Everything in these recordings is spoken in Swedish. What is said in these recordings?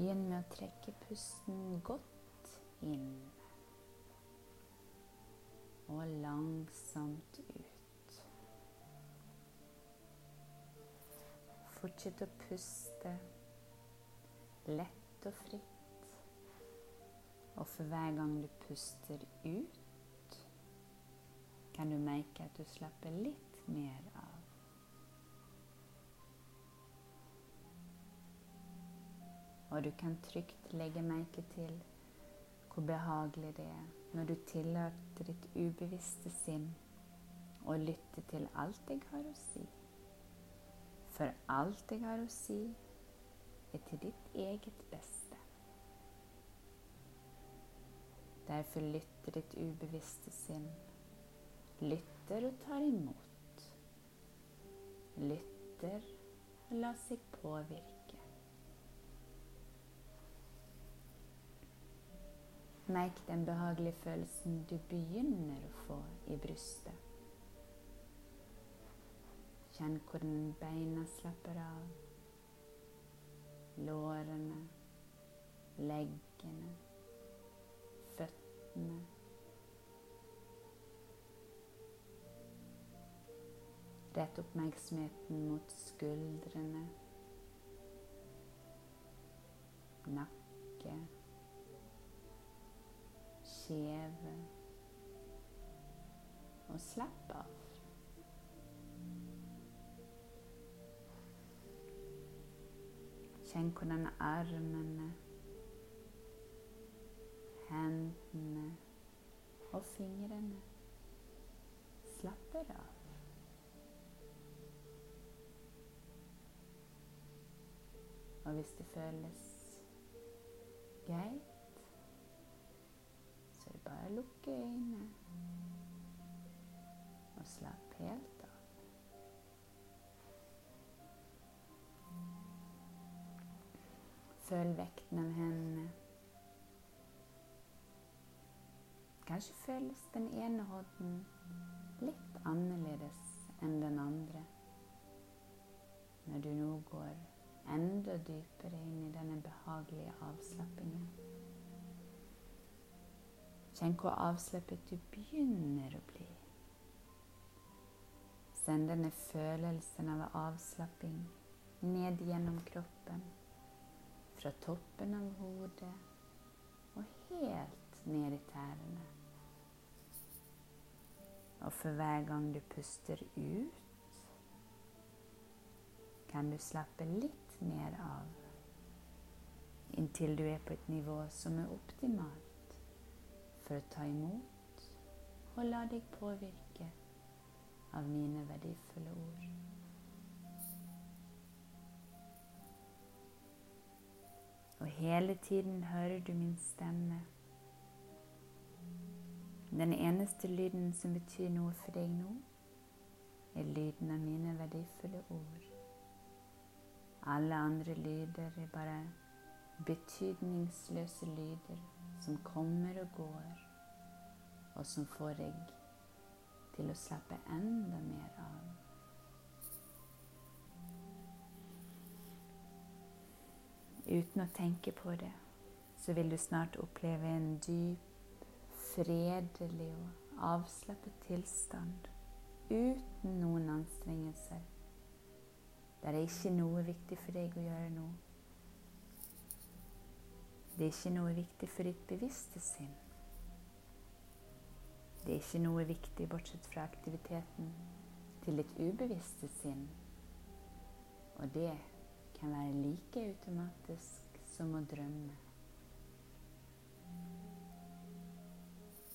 Begynn med å trekke pusten godt inn. Og langsomt ut. Fortsett å puste lett og fritt. Og for hver gang du puster ut, kan du merke at du slapper litt mer av. och du kan tryggt lägga märke till hur behaglig det är när du tillåter ditt ubevisste sinn och lytte till allt jag har att säga. För allt jag har att säga är till ditt eget bästa. Därför lytter ditt ubevisste sinn. Lytter och tar emot, Lytter och låter sig påverka. Merk den behagelige følelsen du begynner å få i brystet. Kjenn hvordan beina slapper av. Lårene, leggene, føttene. Rett oppmerksomheten mot skuldrene, nakke kjeve. och slapp av. Känn hvordan armene, hendene och fingrene slapper av. Og hvis det føles greit bare lukke øynene och slapp helt av. Följ väkten av henne. Kanske följs den ena hånden litt annerledes än den andra, när du nu går ännu djupare in i denna behagliga avslappingen. Kjenn hvor avslappet du begynner å bli. Send denne følelsen av avslapping ned gjennom kroppen, fra toppen av hodet og helt ned i tærne. Og for hver gang du puster ut, kan du slappe litt mer av inntil du er på et nivå som er optimalt för att ta emot och låt dig påvirke av mina värdefulla ord. Och hela tiden hör du min stämma. Den eneste lyden som betyder något för dig nu är lyden av mina värdefulla ord. Alla andra lyder är bara betydningslösa lyder som kommer och går, och som får dig till att slappa ända mer av. Utan att tänka på det, så vill du snart uppleva en djup, fredlig och avslappnad tillstånd utan någon ansträngelse. Där det är inte något viktigt för dig att göra nå. Det er ikke noe viktig for ditt bevisste sinn. Det er ikke noe viktig bortsett fra aktiviteten til ditt ubevisste sinn. Og det kan være like automatisk som å drømme.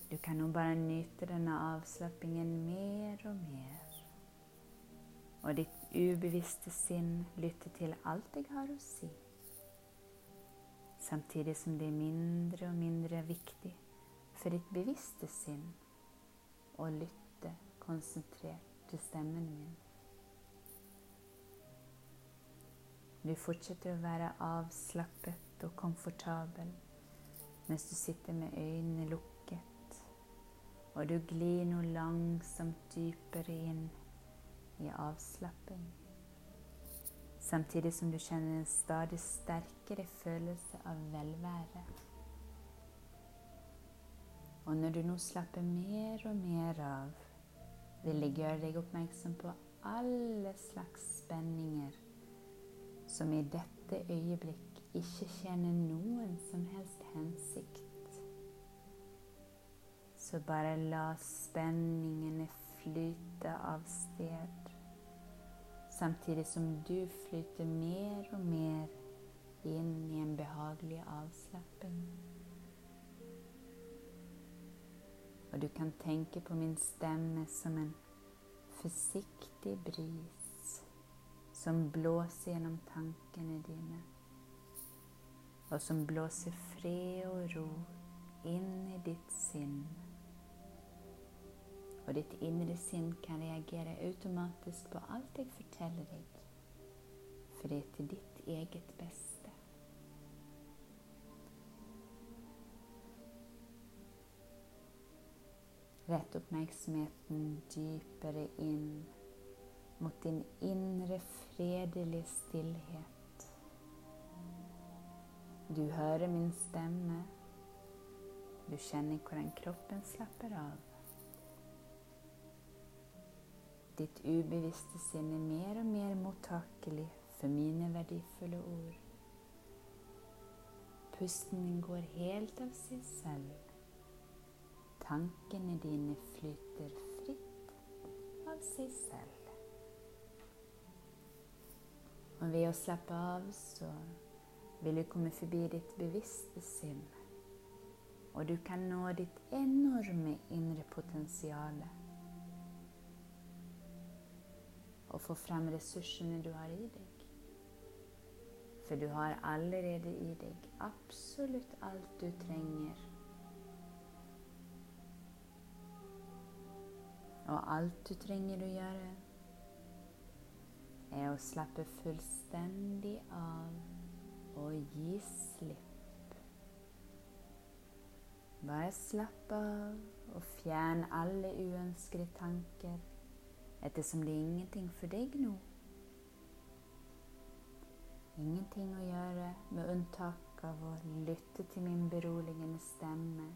Du kan nå bare nyte denne avslappingen mer og mer. Og ditt ubevisste sinn lytter til alt jeg har å si samtidigt som det är mindre och mindre viktigt för ditt bevisste sinn å lytte konsentrert til stemmen min. Du fortsetter å være avslappet og komfortabel mens du sitter med øynene lukket, og du glir nå langsomt dypere inn i avslapping samtidigt som du känner en stadigt starkare känsla av velvære. Och när du nu slapper mer och mer av, vill jag göra dig uppmärksam på alla slags spänningar som i detta ögonblick inte känner någon som helst hänsikt. Så bara låt spänningen flyta av sted, samtidigt som du flyter mer och mer in i en behaglig avslappning. Och du kan tänka på min stämme som en försiktig bris som blåser genom tanken i dina och som blåser fred och ro in i ditt sinne och ditt inre sinne kan reagera automatiskt på allt jeg förtäller dig. För det är till ditt eget bästa. Rätt uppmärksamheten djupare in mot din inre fredliga stillhet. Du hör min stämma, Du känner hur kroppen slappnar av. Ditt ubevisste sinne mer og mer mottakelig for mine verdifulle ord. Pusten din går helt av seg selv. Tankene dine flyter fritt av seg selv. Og ved å slappe av så vil du komme forbi ditt bevisste sinn. Og du kan nå ditt enorme indre potensial. Och få fram resurserna du har i dig. För du har allerede i dig, absolut allt du tränger. Och allt du tränger att göra är att slappa fullständigt av och ge slipp. Bara slapp av och fjärna alla oönskade tankar eftersom det är ingenting för dig nu. Ingenting å gjøre med unntak av å lytte til min beroligende stemme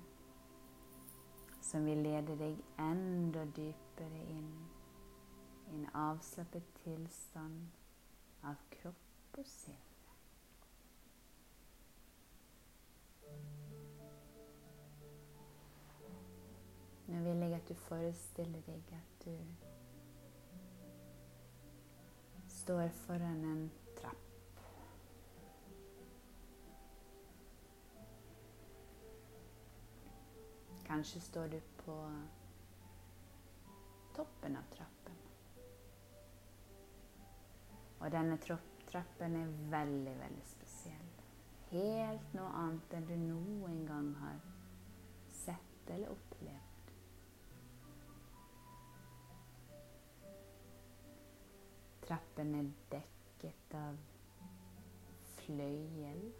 som vil lede deg enda dypere inn i en avslappet tilstand av kropp og sinn. Nå vil jeg at du forestiller deg at du står föran en Kanskje står du på toppen av trappen. den här trappen är väldigt, väldigt speciell. Helt något annat än du någon gång har sett eller upplevt. Trappen är däcket av flöjel.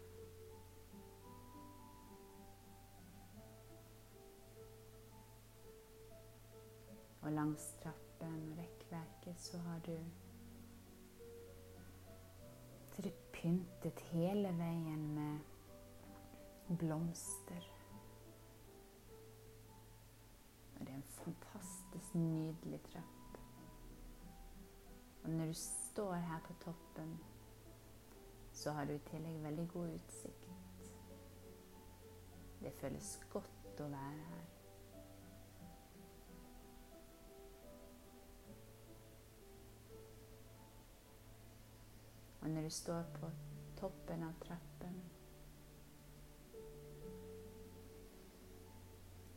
Och längs trappen och räckverket så har du så det pyntet hela vägen med blomster. Och det är en fantastiskt nydelig trapp. Och när du står här på toppen, så har du i tillegg veldig god utsikt. Det føles godt å være her. Og når du står på toppen av trappen,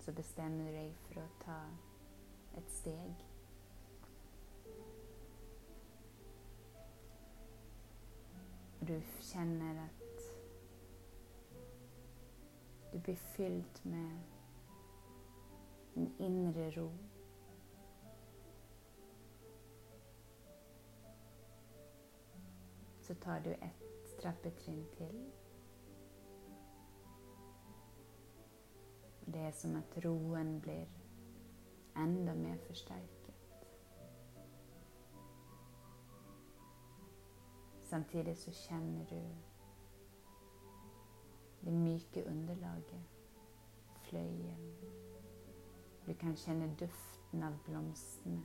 så bestemmer du deg for å ta et steg. Du känner att du blir fylld med en inre ro. Så tar du ett trappetrin till. Det är som att roen blir enda mer förstärkt. Samtidigt så känner du det mjuka underlaget, flöjen. Du kan känna doften av blomsterna.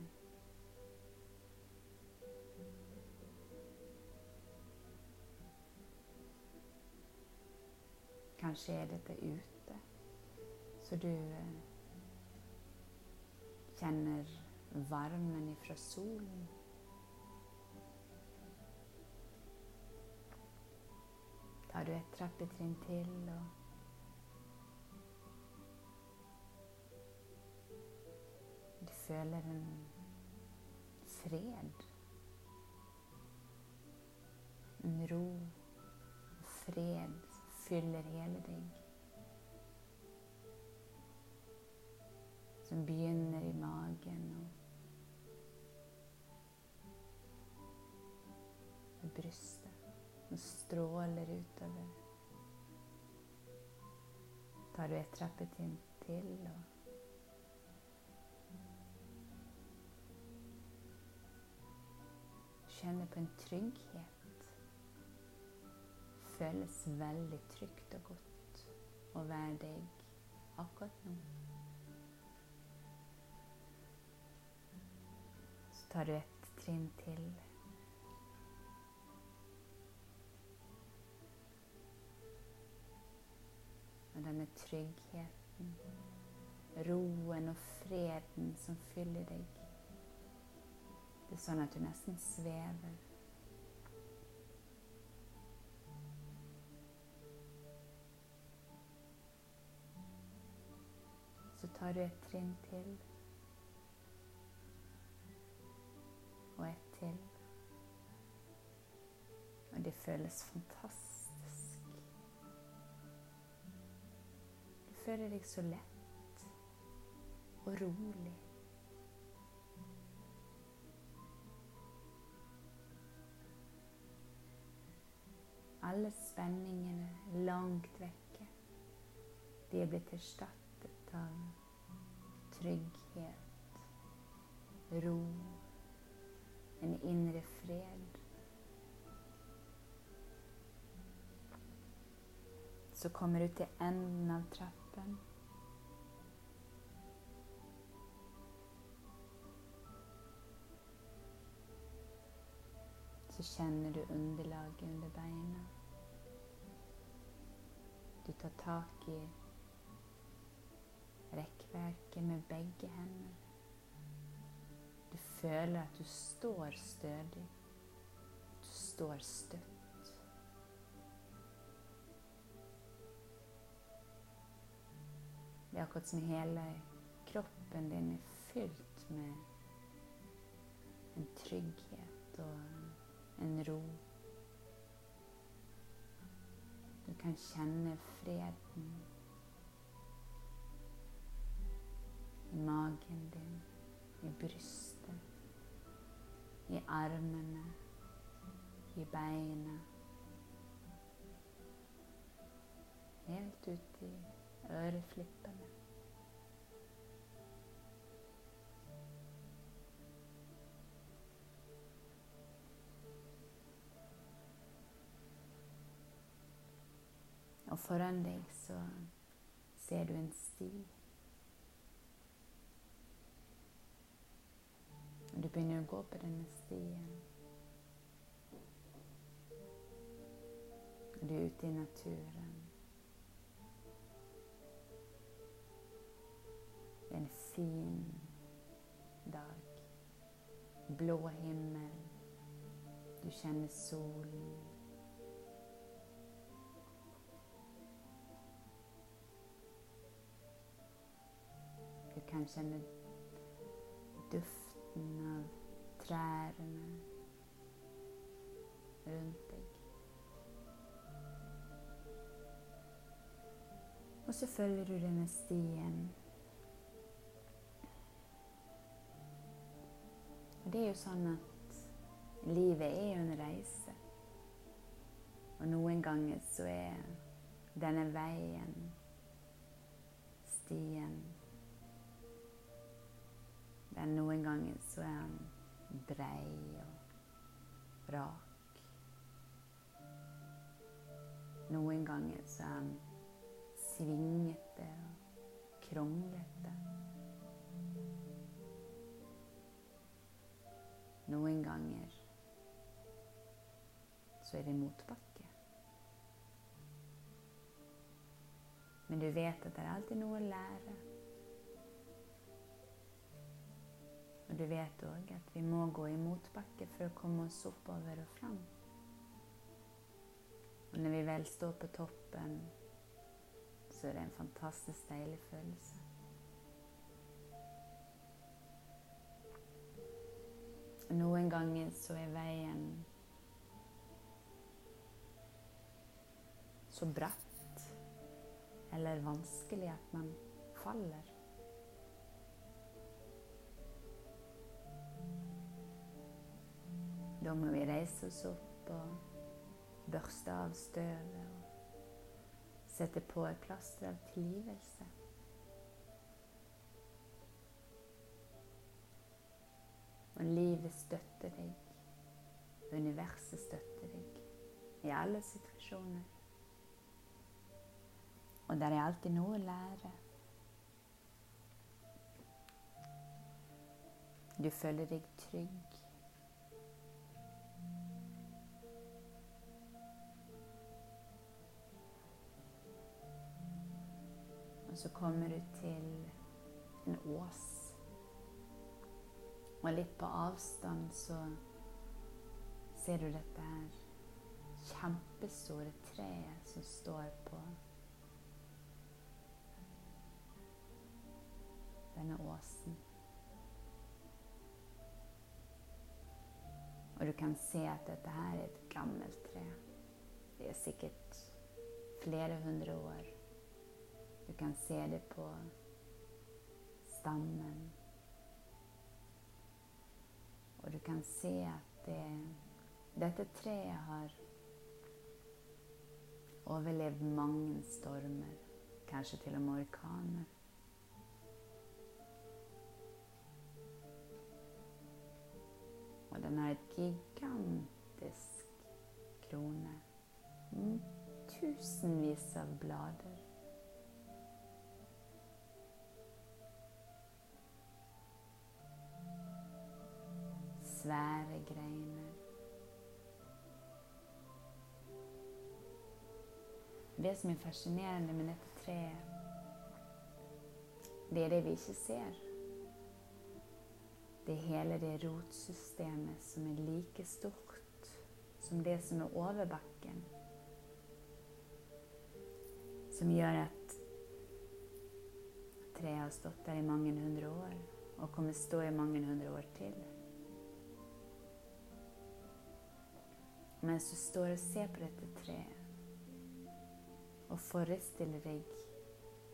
Kanske är detta ute, så du eh, känner värmen ifrån solen. Tar du ett trappetrin till och du följer en fred, en ro och fred fyller hela dig. Som begynner i magen och bröstet och strålar utöver. Tar du ett trappetin till och känner på en trygghet Följs väldigt tryggt och gott och värdig akkurat nu. Så tar du et trinn Och den denne tryggheten, roen och freden som fyller dig. Det är så att du nästan svävar. Så tar du ett trinn till. Och ett till. Och det känns fantastiskt. Du är det så lätt och roligt. Alle spenningene langt vekke, de er blitt erstattet av trygghet, ro, en inre fred. Så kommer du till änden av kroppen. Så känner du underlaget under benen. Du tar tag i räckverket med bägge händerna. Du känner att du står stödig. Du står stött. Det har akkurat som hela kroppen den är fylld med en trygghet och en ro. Du kan känna freden i magen din, i bröstet, i armarna, i benen. Helt ut i Rör flipparna. Och föran dig så ser du en stig. Du börjar gå på den här stigen. Du är ute i naturen. En fin dag. Blå himmel. Du känner solen. Du kan känna duften av träden runt dig. Och så följer du denne stien. Det är ju så att livet är en resa. Och noen ganger så er denne veien, stien den Noen ganger så er han brei og rak. Noen ganger så er han svingete og kronglete. Noen ganger så er det motbakke. Men du vet at det er alltid noe å lære. Og du vet òg at vi må gå i motbakke for å komme oss oppover og fram. Og når vi vel står på toppen, så er det en fantastisk deilig følelse. Noen ganger så er veien så bratt eller vanskelig at man faller. Da må vi reise oss opp og børste av støvet og sette på et plaster av tilgivelse. Og livet støtter deg. Universet støtter deg i alle situasjoner. Og der er alltid noe å lære. Du føler deg trygg. Og så kommer du til en ås. Og litt på avstand så ser du dette her kjempestore treet som står på denne åsen. Og du kan se at dette her er et gammelt tre. Det er sikkert flere hundre år. Du kan se det på stammen och du kan se att eh, det, dette treet har overlevd mange stormer, kanskje til og med orkaner. Og den har et gigantisk krone. Mm, tusenvis av blader. Svære greiner. Det som er fascinerende med dette treet, det er det vi ikke ser. Det er hele det rotsystemet som er like stort som det som er over bakken. Som gjør at treet har stått der i mange hundre år og kommer stå i mange hundre år til. Mens du står og ser på dette treet og forestiller deg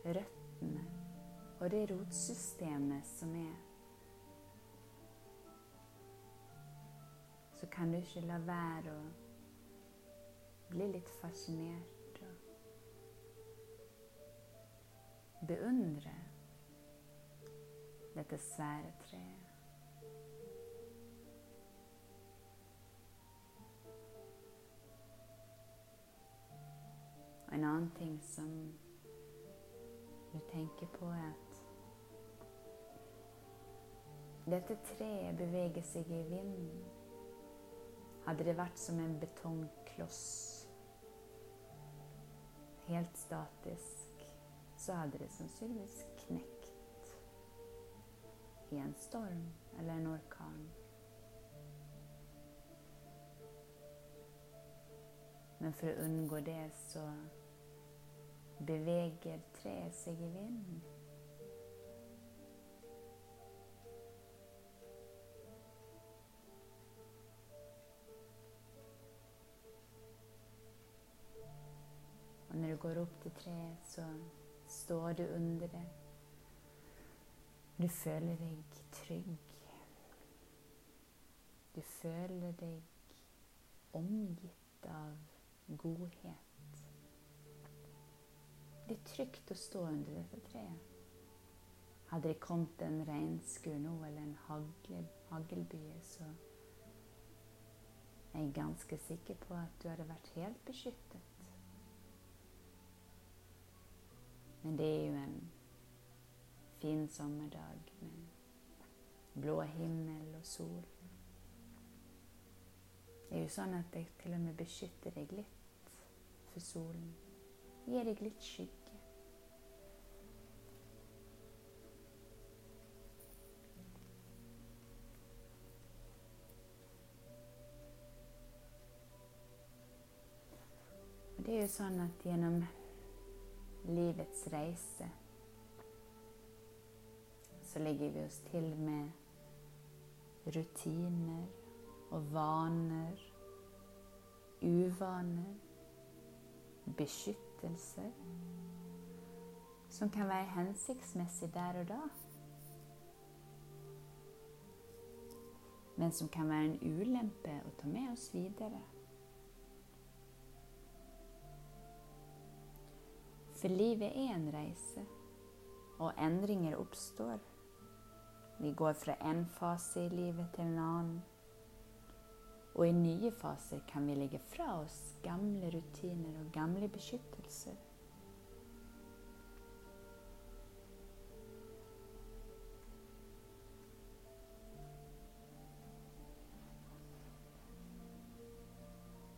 røttene og det rotsystemet som er, så kan du ikke la være å bli litt fascinert og beundre dette svære treet. En annan ting som du tänker på, är att detta trä beväger sig i vinden. Hade det varit som en betongkloss, helt statisk, så hade det sannsynligvis knäckt i en storm eller en orkan. Men för att undgå det, så beväger trä sig i vinden. Och när du går upp till trä så står du under det. Du följer dig trygg. Du följer dig omgitt av godhet. Det är tryggt att stå under detta träd. Hade det kommit en regnskur nu eller en hagelby så är jag ganska säker på att du hade varit helt beskyttet. Men det är ju en fin sommardag med blå himmel och sol. Det är ju så att det till och med beskytter dig lite for solen. Gir dig lite skygge. Det är ju så att genom livets resa så lägger vi oss till med rutiner och vanor, uvanor beskyttelse som kan være hensiktsmessig der og da, men som kan være en ulempe å ta med oss videre. For livet er en reise, og endringer oppstår. Vi går fra en fase i livet til en annen. Og i nye faser kan vi legge fra oss gamle rutiner og gamle beskyttelser.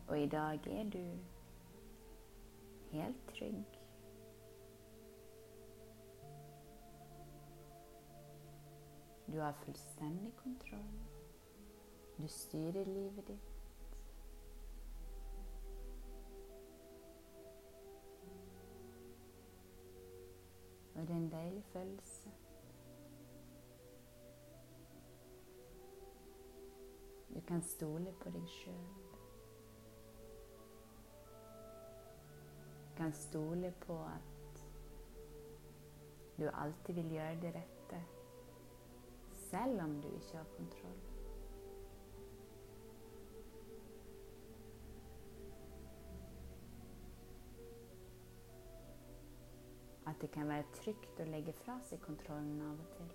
Og i dag er du helt trygg. Du har fullstendig kontroll. Du styrer livet ditt. Og det er en deilig følelse. Du kan stole på deg sjøl. Du kan stole på at du alltid vil gjøre det rette, selv om du ikke har kontroll. Att det kan vara tryggt å lägga fra sig kontrollen av och till.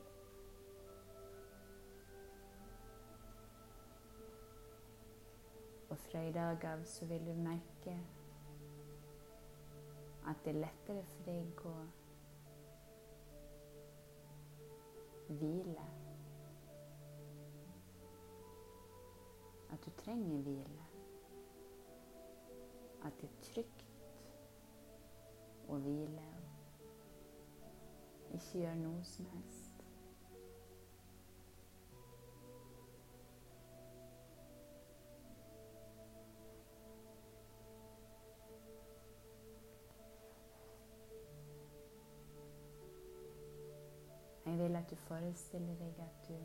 Och fra i dag av så vill du märka att det är lättare för dig att vila. Att du tränger vila. Att det är tryggt att vila og Ikke gjøre noe som helst. Jeg vil at du forestiller deg at du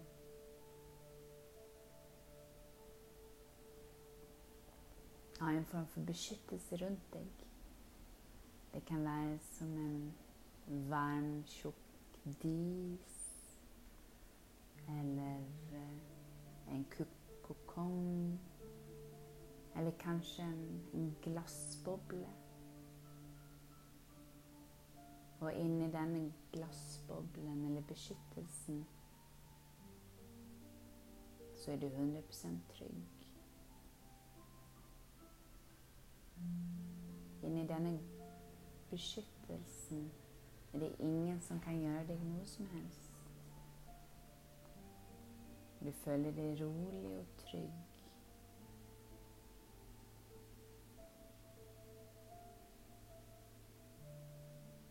har en form for beskyttelse rundt deg. Det kan være som en varm, tjock dis. Eller eh, en kokong. Eller kanske en, glassbubbla. Och in i den glassbubblan eller beskyttelsen så är du 100% trygg. In i denna beskyttelsen men det ingen som kan göra dig något som helst. Du följer dig rolig och trygg.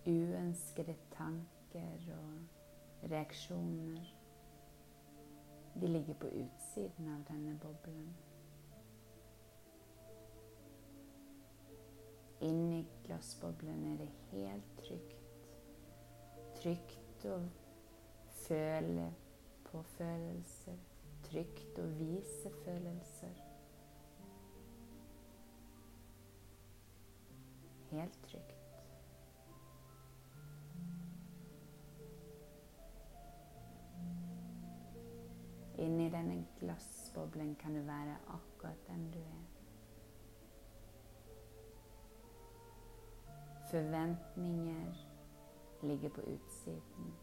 Uønskede tankar och reaktioner de ligger på utsidan av denna bubblan. Inne i glasbubblan är det helt tryggt Trygt och føle på følelser. Trygt å vise følelser. Helt trygt. Inni denne glassboblen kan du være akkurat den du er. Forventninger ligger på utsidan.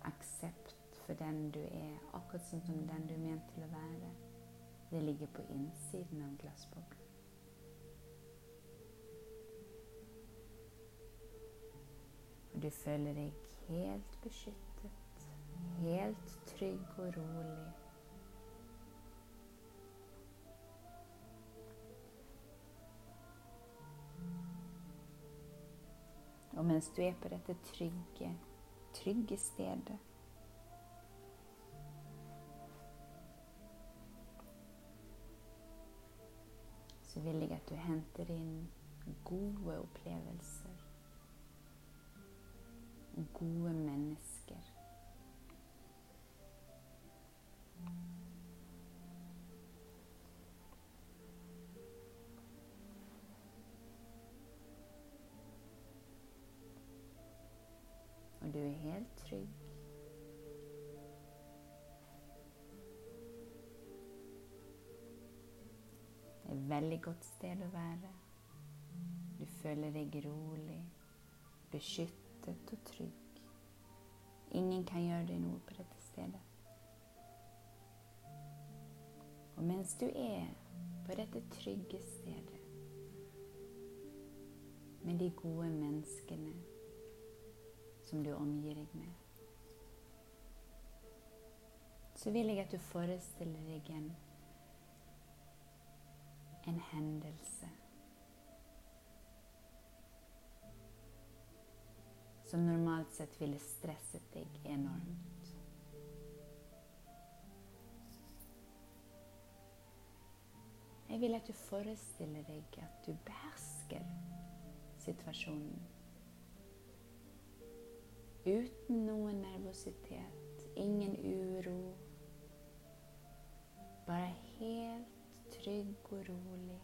Accept för den du är, akkurat som den du är ment till att vara. Det ligger på insidan av glassboblen. Och du följer dig helt beskyttet, helt trygg och rolig. Og mens du er på dette trygge, trygge stedet så vil jeg at du henter inn gode opplevelser. Gode mennesker. Helt trygg. Det är ett väldigt gott sted att vara. Du följer dig rolig, beskyttet och trygg. Ingen kan göra dig något på detta stället. Och medan du är på detta trygga stället med de gode människorna som du omger dig med, så vill jag att du föreställer dig en, en händelse. Som normalt sett ville stressa dig enormt. Jag vill att du föreställer dig att du behärskar situationen. Utan någon nervositet, ingen oro. Bara helt trygg och rolig.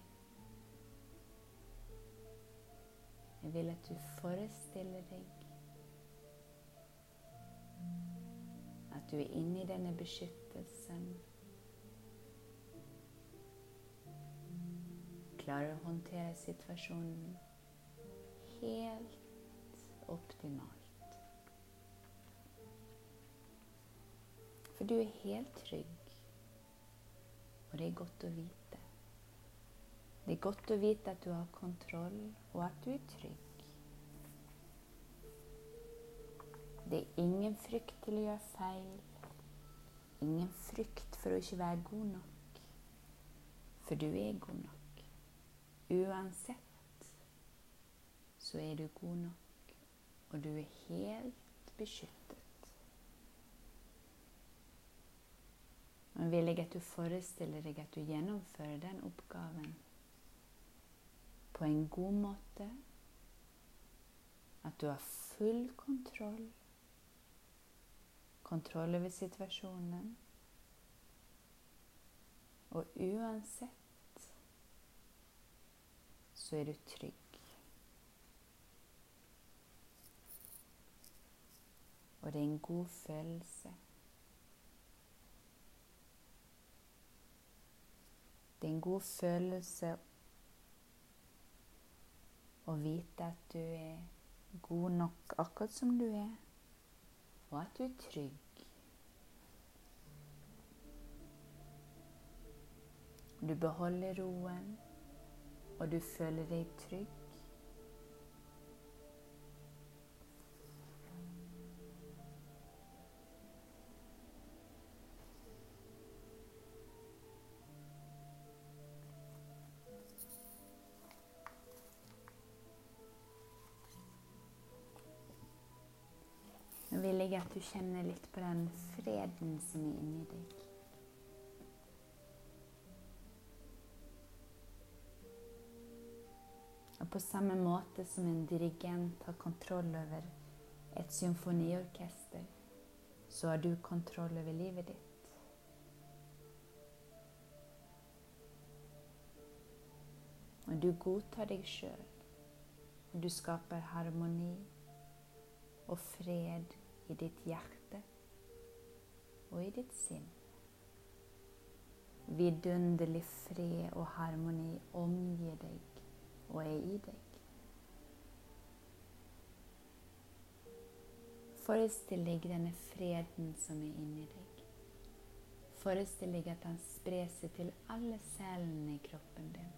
Jag vill att du föreställer dig att du är inne i denna beskyttelsen. Klarar att hantera situationen helt För du är helt trygg, och det är gott att veta. Det är gott att veta att du har kontroll, och att du är trygg. Det är ingen frykt till att göra fel. Ingen frykt för att inte vara god nog. För du är god nog. Oavsett så är du god nog och du är helt beskyddad. Men vill att at du forestiller deg at du gjennomfører den oppgaven på en god måte. At du har full kontroll kontroll over situasjonen. Og uansett så er du trygg. Og det er en god følelse. Det er en god følelse å vite at du er god nok akkurat som du er og at du er trygg. Du beholder roen, og du føler deg trygg. Du känner lite på den freden som är inne i dig. Och på samma måte som en dirigent har kontroll över ett symfoniorkester, så har du kontroll över livet ditt. Och du godtar dig själv du skapar harmoni och fred i ditt hjärta och i ditt sinn. Vidunderlig fred och harmoni omger dig och är i dig. Föreställ dig den freden som är inne i dig. Föreställ dig att han sprer sig till alla cellerna i kroppen din.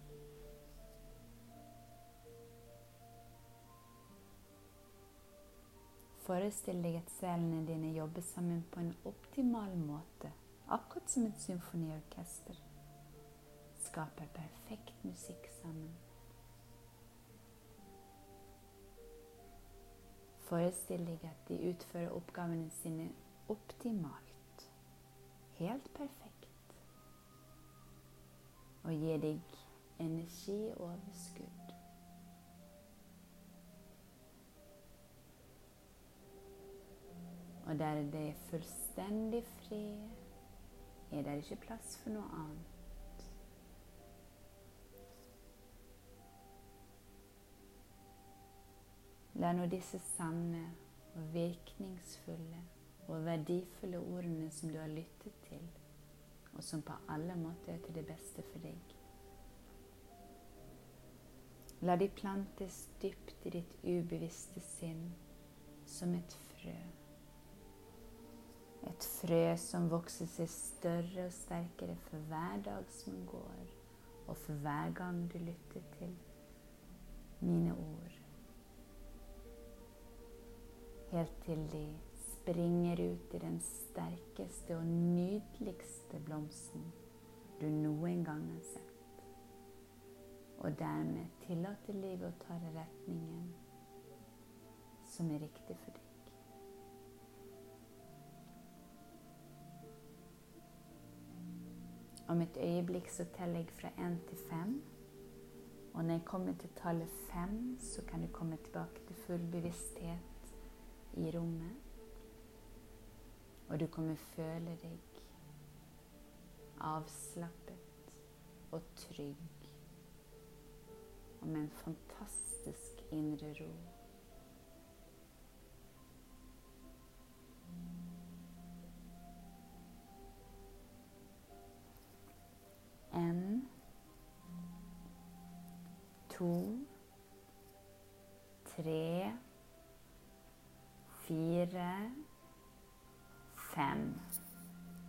Forestill deg at cellene dine jobber sammen på en optimal måte, akkurat som et symfoniorkester. Skaper perfekt musikk sammen. Forestill deg at de utfører oppgavene sine optimalt. Helt perfekt. Og gir deg energioverskudd. Og der det er fullstendig fred, er det ikke plass for noe annet. La nå disse sanne og virkningsfulle og verdifulle ordene som du har lyttet til, og som på alle måter er til det beste for deg. La de plantes dypt i ditt ubevisste sinn som et frø. Ett frö som växer sig större och starkare för hver dag som går, och för hver gång du lytter till mina ord helt till de springer ut i den starkaste och nydeligste blomsten du någon gång har sett. och därmed tillåter livet att ta retningen som är riktig för dig. Om ett ögonblick så täller jag från en till fem. och när jag kommer till talet fem, så kan du komma tillbaka till full bevissthet i rummet och du kommer känna dig avslappet och trygg. och med en fantastisk inre ro. En, to, tre. Fire, fem.